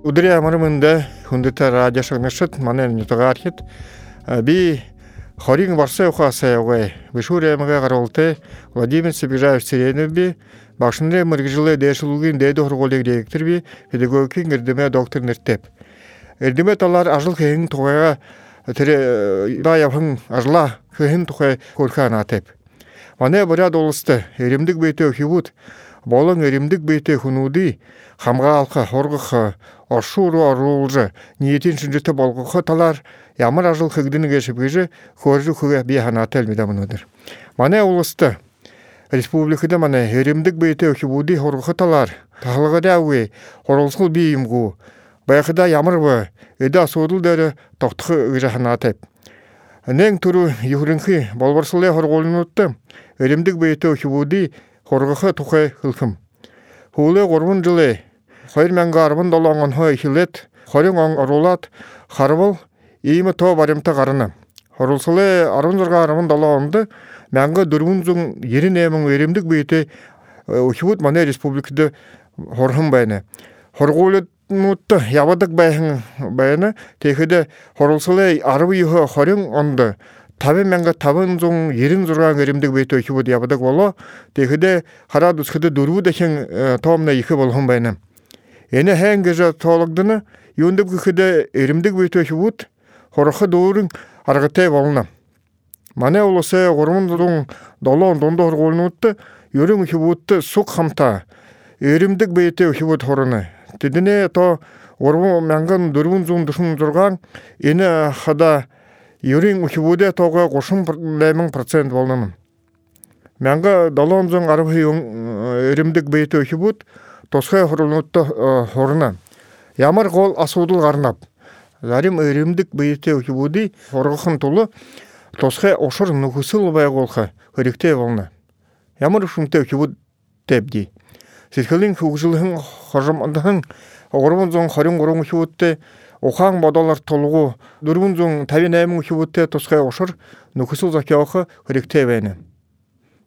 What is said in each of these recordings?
Удыря амарымында хундыта радио шагнашыт манен нютагархит би хорин барса ухаса угай вишуре мага гаролте Владимир Сибижаев Сиренов би башынре мыргжилы дэшилугин дэдо хорголег директор би педагогикин эрдеме доктор нертеп эрдеме талар ажыл хейин тугайга тире да яхын ажла хейин тугай корхан атеп Мане буря долысты эримдик бейте хибут болон эримдик бейте хунуди хамга алка хоргыха ошуру орулжы ниетин шинжете болгыха талар ямар ажыл хыгдыны кешип кижи хоржу хуга бихана телмида мынудыр мане улысты республикада мане эримдик бейте хибуди хоргыха талар. Тахлыга дауи хорулсул бийимгу баяхыда ямырбы эда содул дәрі тоқтықы ыжахана теп Нен туру юхринхи болбарсылы хорголунутты Эремдик бейте хибуди хоргыхы тухай хылхым. Хулы горбун жылы Хайр мен гарбын долоңон хой хилет хорин оң орулат харвыл ийми то барымта гарына. Хорулсылы арын жырга арымын долоңды мәңгі дүрмүн зуң ерин эмің эремдик бейте ухибут мане республикада хорхым байны. Хорголут нутты ябадык байхын байыны текеде хорулсылы арыбы юхы хорин онды табын мәңгі табын зоң ерін зұрған керімдік бейті өйкі бұд ябадық боло текеде хара дұсқыды екі болғын байны. Эне хэн гежа тоологдыны юндып кыхыде эримдик бейті өйкі бұд хорықы дұрын арғытай болына мане олысы ғормын зоң долон донды хорголнутты юрин өйкі бұдты то юрин ухибуде тога кошун лемин процент болнамын мянга долон зун арбы эримдик бейте ухибут тосха хорулнутта хорна. Ямар гол асуудул гарнап. Зарим эримдик бейте ухибуди хоргохын тулу тосха ошор нухусул бай голха хөректе болна. Ямар шумте ухибут тебди сэтгэлэн хөгжлөн хоромдон 323 хивутте ухаан бодолор тулгу 458 хивутте тусгай ушур нөхөсөл зохиох хэрэгтэй байна.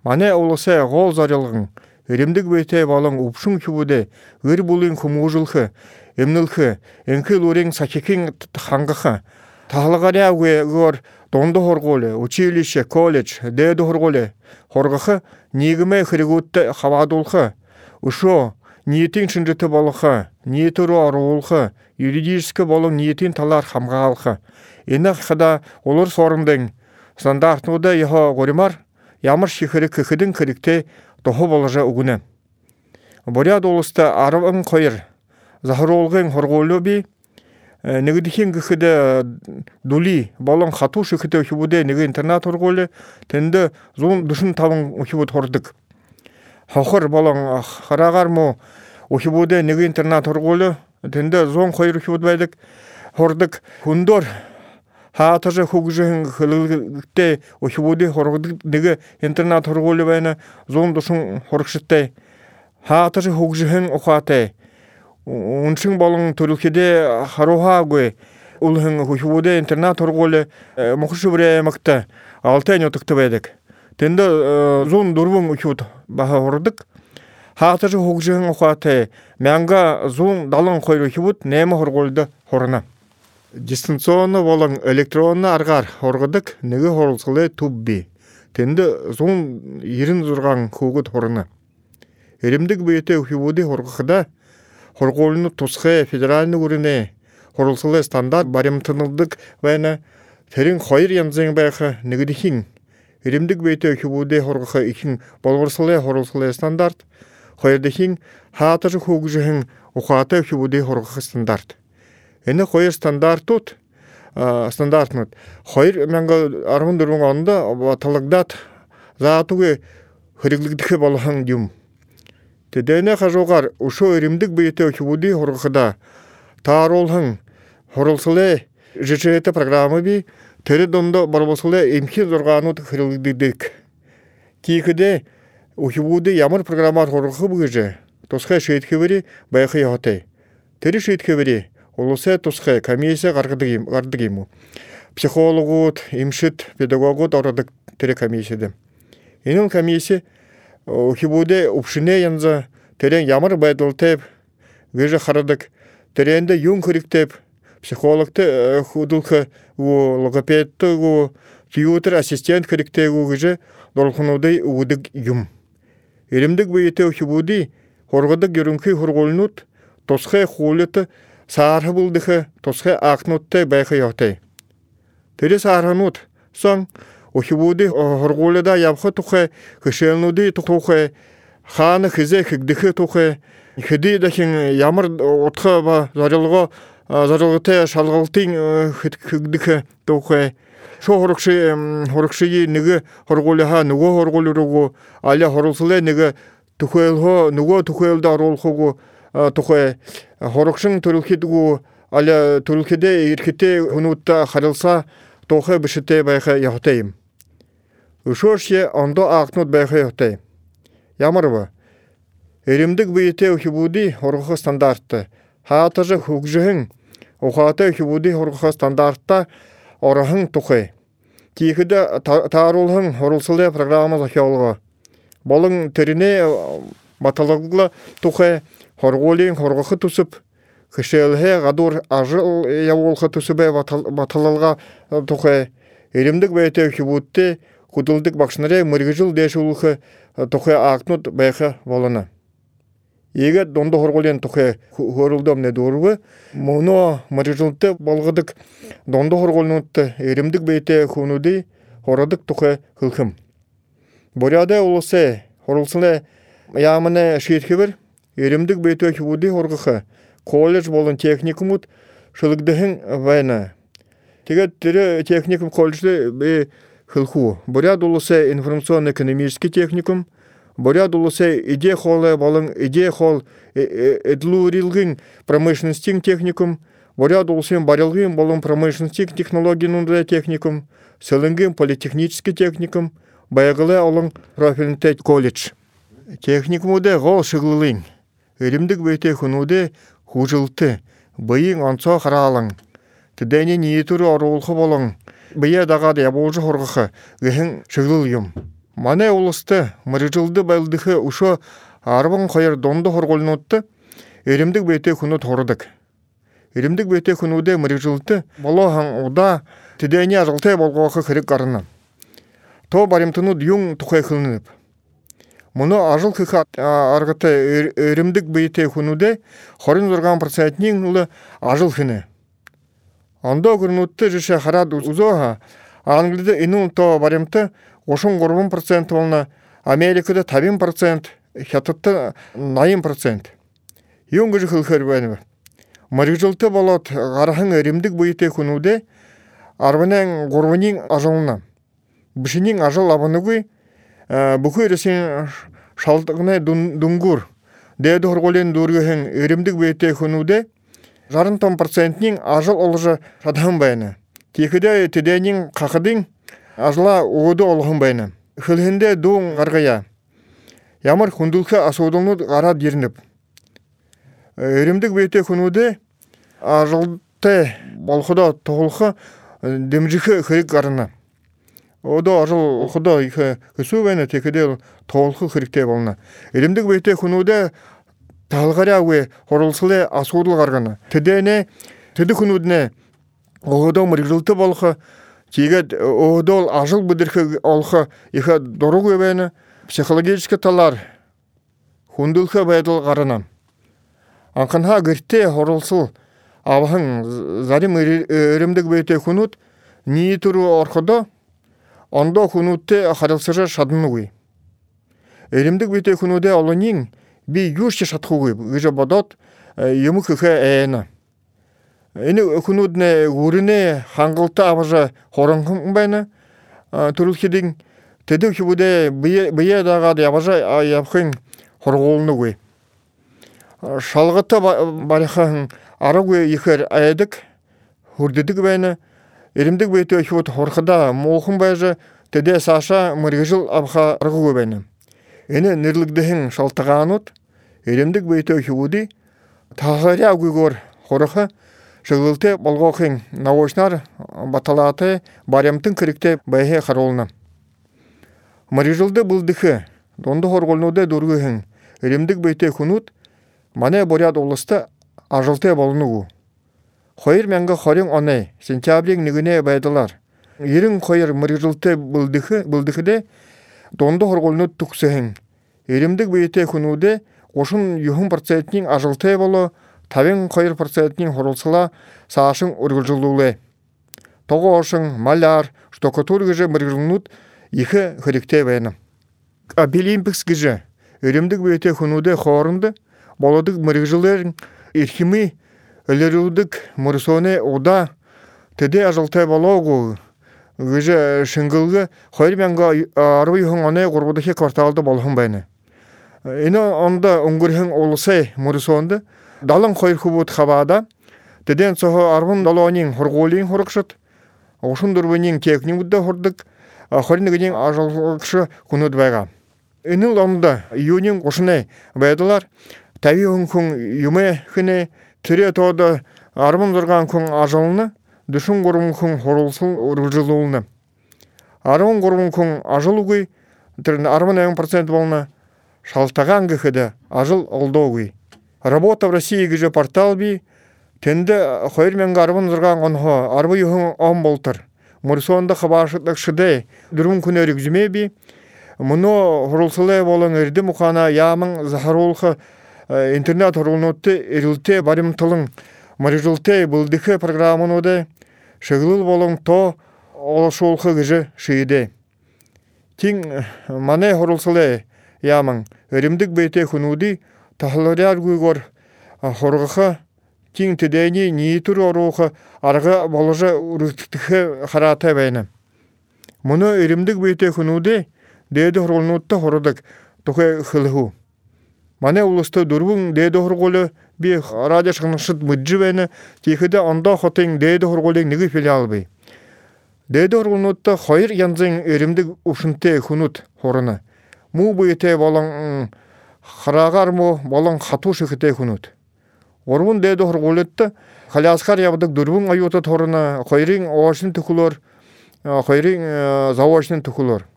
Манай улсаа гол зорилгон эрэмдэг бэйтэй болон өвшин хивүдэ гэр бүлийн хүмүүжүүлэх эмнэлэх энхэл үрийн сахихийн хангах тахлагариагүй гөр дунд хоргуул училище коллеж дээд хоргуул хоргох нийгмээ хэрэгүүдтэй хаваадуулах өшөө ниетийн шинжтэй болох ниет рүү оруулах юридический болон ниетийн талаар хамгаалах энэ хада улс орнын стандартнуудаа яха горимар ямар шихэрэг хэдэн хэрэгтэй дохо болжа өгнө. Буряд улста 12 захруулгын хоргуулуу би нэгдэхийн гэхэд дүли болон хатуу шихэтэй хөвүүдэ нэг интернат хоргуул тэнд 145 хөвүүд хордог хохор болон хараагаар муу ухибүүдэ нэг интернат тургуулу тэндэ 102 хүүд байдаг хордог хөндөр хаатаж хөгжин хөлгөлтэй ухибүүдэ хоргодог нэг интернат тургуулу байна 100 дусын хоргоштой хаатаж хөгжин ухаатай уншин болон төрөлхөдө харуухаагүй улхан хөхүүдэ интернат тургуулу мохш бүрэ макта алтай нутагт байдаг Тэнда зун дурвун учут баха хордык. Хаатажы хугжын ухатай мянга зун далын койру хибут нема хорголды хорына. Дистанционно болон электронно аргар хоргыдык неге хорулсылы тубби. Тэнда зун ирин зурган хугут хорына. Эримдик бейте ухибуди хоргыхда хорголны тусхэ федеральный үріне хорулсылы стандарт барымтынылдык вайна терин хойр янзын байха негдихин Иремдик бейте хубуде хоргоха ичин болгорсылы хорулсылы стандарт, хойердехин хаатыр хугжихин ухата хубуде хоргоха стандарт. Эне хойер стандартут стандартнут. Хойер мәңгі армын дұрмын онда талагдат заатуге хыриглигдихе болхан дюм. Тедене хажугар ушо иремдик бейте хубуде хоргохада тааролхан хорулсылы жечерете программы би Төрі дондо барбосылы эмхи зорғанут хырылдыдык. Кийкіде ухибуды ямар программар хоргы бұгыжы. Тосқа шейтхевери байқы яхатай. Төрі шейтхевери олысы тосқа комиссия ғардыгиму. Психологут, имшит, педагогут орадык тері комиссияды. Енін комиссия ухибуды упшыне янза терен ямар байдылтеп гыжы харадык теренде юн хириктеп психологты худулха у логопедты у тьютер ассистент у гыжы долхунудай удык юм Иримдик бейте ухибуди хоргодык görүнкү хорголнут тосхе хулеты саархы булдыхы тосхе акнутте байхы йохтай. Тери саарханут сон ухибуди хорголеда ябхы тухе хышелнуди тухе ханы хизе хигдихы тухе хиди дахин ямар отха ба зарылго зарылгыте шалгалтын хигдихы тухе шо хорукши хорукши нэгэ хоргуулаха нөгөө хоргуулруугу аля хорулслэ нэгэ тухэлхо нөгөө тухэлдэ оруулхугу тухэ хорукшин төрөлхидгу аля төрөлхидэ ирхитэ хунутта харылса тухэ бишите байха яхтайм Ушошье ондо акнут байха яхтай Ямар ба Эримдик бийте ухибуди хоргох стандартты. Хаатажы хугжыхын ухата ухибуди хоргох стандартта орахын тухай. Тихіде таарулхын хорулсылы программа захиолға. Болың теріне баталығылы тухай хорголин хоргохы тусып, хышелхе гадур ажыл яволхы тусыбе баталалға тухай. Еремдік бәйте хибутте кудылдык бақшынары мыргыжыл дешулхы тухай акнут бәйхі болына. Еге донды хорголен тухе хорулдом не дурвы, муно марыжылты болгыдык донды хорголнутты эримдик бейте хунуди хорадык тухе хылхым. Боряда улысы хорулсылы ямыны шиетхибір, эримдик бейте худи хоргыхы колледж болын техникумут шылыгдыхын вайна. Тегет тире техникум колледжды бе хылху. Боряда улысы информационно-экономический техникум, Боряд улысы иде холы балың иде хол эдлурилгин промышленностин техникум, боряд улсын барилгин балың промышленностин технологиянында техникум, сылынгин политехнический техникум, баягылы олың профильный колледж. Техникумуде гол шыглылын. Өримдік бөйте хунуде хужылты, быйын ансо харалың. Тідәне ниетуры орулхы болың. Быя дағады юм. Мане улысты мырыжылды байлдыхы ушо арбын қойыр донды хорголнутты эримдик бейте хуну тордык. Эримдик бейте хунуде мырыжылты болохан уда тидени ажылты болгохы хырык карына. То баримтыну юң тухай хылынып. Мұны ажыл хыха аргыты эримдик бейте хунуде хорын зурган процентнин улы ажыл хыны. Андо гурнутты жише харад узоха англиде инул то баримты ошон горбун процент болна америкада табин процент хятадта найын процент. Юнгыжы хылхырбаныбы марыжылты болот гарахын римдик буйте хунуде арбанен горбунин ажалына. Бишинин ажал абанугуй бухы ресин шалтыгына дунгур. Деди хорголен дургыхын римдик буйте хунуде жарын том процентнин ажал олжы шадхан байны тихиде теденин какыдын ажла уоду олхун байна. Хылхинде дуун гаргая. Ямар хундулха асуудулнуд гара дирнип. Эримдик бейте хунуде ажылты болхудо тоғылхы демжихы хырик гарына. Одо ажыл ихе хысу байна текеде тоғылхы хырикте болна. Эримдик бейте хунуде талгаря уе хорулсылы асуудул гаргана. Тедене теди хунудне Одо мыргылты болхы Тигет оодол ажыл бүдірхі олхы иха дорог өбәні психологический талар хундулхы байдыл ғарына. Анқынха гірте хорылсыл авахын зарим өрімдік бейте хунут nii туру орходо ондо хунутте харылсыжа шадынугуй. Өрімдік бейте хунуде олонин би юрши шатхугуй, гыжа бодот юмы хыхы әйіна. Эни өкүнүдне үрүне хаңгылта абажа хоронхун байна. Турулхидин теде хибуде бие дага да абажа япхын хорголну гуй. Шалгыта барахан арагуй ихер айдык хурдыдык байна. Эримдик бейте хибут хорхада молхун байжа теде саша мыргыжыл абха аргуй байна. Эни нирлигдехин шалтаганут эримдик бейте хибуди тахаря гуйгор хороха Шыгылты болғоқын наошнар баталаты баремтын кірікте байхе қаролына. Марижылды бұлдықы, донды хорголнуды дұрғыхын, римдік бейте хунут, мане боряд олысты ажылте болнугу. Хойыр мәңгі хорин оне сентябрин нигіне байдылар ирин хойыр мырыжылте былдыхы былдыхыде донды хорголну туксыхын эримдик бейте хунуде ошун юхун процентнин ажылте боло тавин хойыр процентнин хорулсыла саашын ургулжулууле того ошын маляр штукатур гыжы мырыжылнут ихы хырикте байна обилимпикс гыжы эримдик бейте хунуде хорунды болодык мырыжылер ирхими өлөрүдүк мурсоне уда гыжы шынгылгы хойр менга арбы юхун аны курбудахи кварталды болхун байны ина онда унгурхын олусай мурсонды далын хойр хубут хабада теден сохо арбын долонин хургулин хурукшут ошун дурбынин кекнин будда хурдык хоринигинин ажылкшы кунут байга. Инил онда июнин кошуне байдылар. Тави хүн юме хыне тире тода армын дурган күн ажылны дүшін құрым күн хорулсын үржилуылны армын құрым күн ажылугуй тирин армын эң процент болна шалтаган гыхыда ажыл олдогуй работа в России гыжы портал би тенде хойр мен армын дурган онхо арбы юхын он болтыр. Мурсонда хабашытлык шыде дүрүм күн өрүк зүме би муно хорулсылы болон эрди мухана ямын захарулхы Э, интернет орулнутты эрилте баримтылың марижылте былдыхы программануде шыгылыл болың то олошулхы гыжы шыйде тиң э, мане хорулсыле ямың өримдік бейте хунуди тахларяр гуйгор хоргыха тиң тедени ниитур орухы арга боложа урыктыхы харата бәйна мұны өримдік бейте хунуди деди хорулнутта хорудык тухе хылху Мане улысты дурбун дээде хорголу би радио шыгнышыт мыджыбэны тихиде онда хотын дээде хорголу ниги филиал бей. Дээде хорголнутта хойр янзын өримдік ушынте хунут хорына. Му бұйте болон харагар му болон хату шыхыте хунут. Орбун дээде хорголутта халяскар ябдык дурбун аюта торына хойрин оошын tukулор, хойрин завошын tukулор.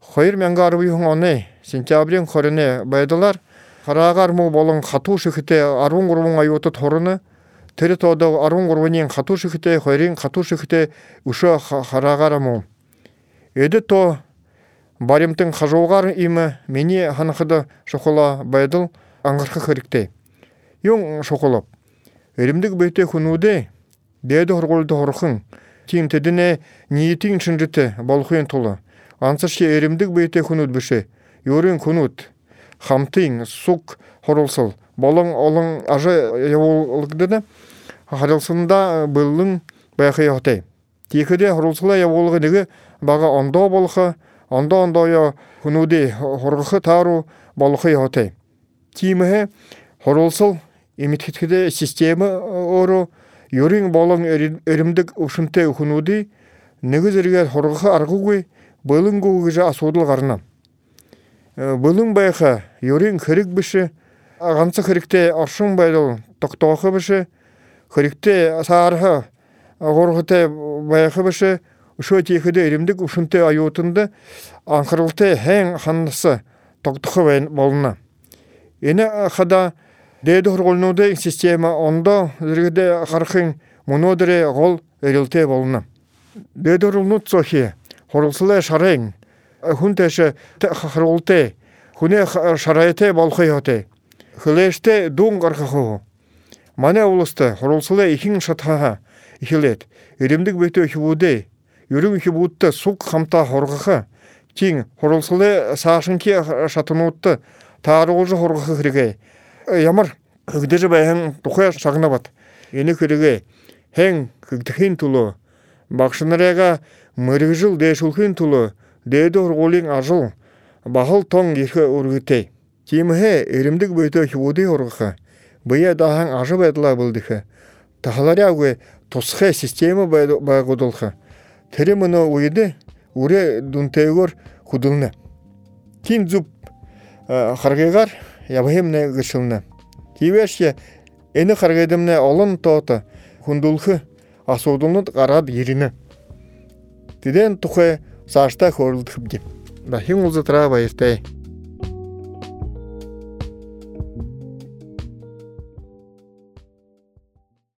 Хойр мәңгарбы юн оны сентябрин хорыне байдылар хараагар му болон хатуу шихите арвун гурвун аюута торыны тери тоодо арвун гурвунин хатуу шихите хойрин хатуу шихите уша хараагара му эди то баримтын хажуугар имы мени ханахыда шокола байдыл аңгыркы хырикте юң шоколоп эримдик бейте хунуде деди хорголду хорхын тин тедине ниетин чынжыты болхуен тулы ансырши эримдик бейте хунут бише юрин хунут хамтың сук хорулсыл болың олың ажы явулгдыны харылсында былың байхы яхтай тикеде хорулсыла явулгы диги бага ондо болхы ондо ондо я хунуди хоргы тару болхы яхтай тимеhe хорулсыл имитхиткеде система ору юрин болың эримдик ушунте хунуди негизерге хоргы аргугуй былың гугыжа асудыл гарна Бұлың байха юрин хырик біші, ағансы хырикте аршын байдыл тоқтоқы біші, хырикте сарха ғорғыте байхы біші, ұшо текіде иримдік ұшынте аюутынды аңқырылты хэң ханнысы тоқтықы болына. Ені қада деді хұрғылнуды система онда зіргіде қарқын мұнодыре ғол өрілте болына. Деді хұрғылнуд сохи, хұрғылсылы шарайын, хунтеше хролте хуне шарайте болхойоте хлеште дун гархахо мане улусты хорулсуле ихин шатха ихилет иримдик бете хибуде юрим хибутта сук хамта хоргаха тиң хорулсуле сашынки шатынутты тааруулжы хоргаха хириге ямар хыгдыжы байхан тухая шагнабат эни хириге хең хыгдыхин тулу бакшынаряга мырыгжыл дэшулхин тулу дээдэ ургуулын ажыл бахыл тоң ирхэ ургытей кимхэ эримдик бөйтө хиуди ургыха быя дахан ажы байдыла былдыха тахаларяугэ тусхэ система байгудулха тэрэ мына уйды уре дунтэйгор худулна кин зуб харгыгар ябхемне гышылна кивешке эни харгыдымне олон тоota хундулхы асуудулнут гараад иринэ тиден хөөрөлдөх юм. Да хин улза трава иртэй.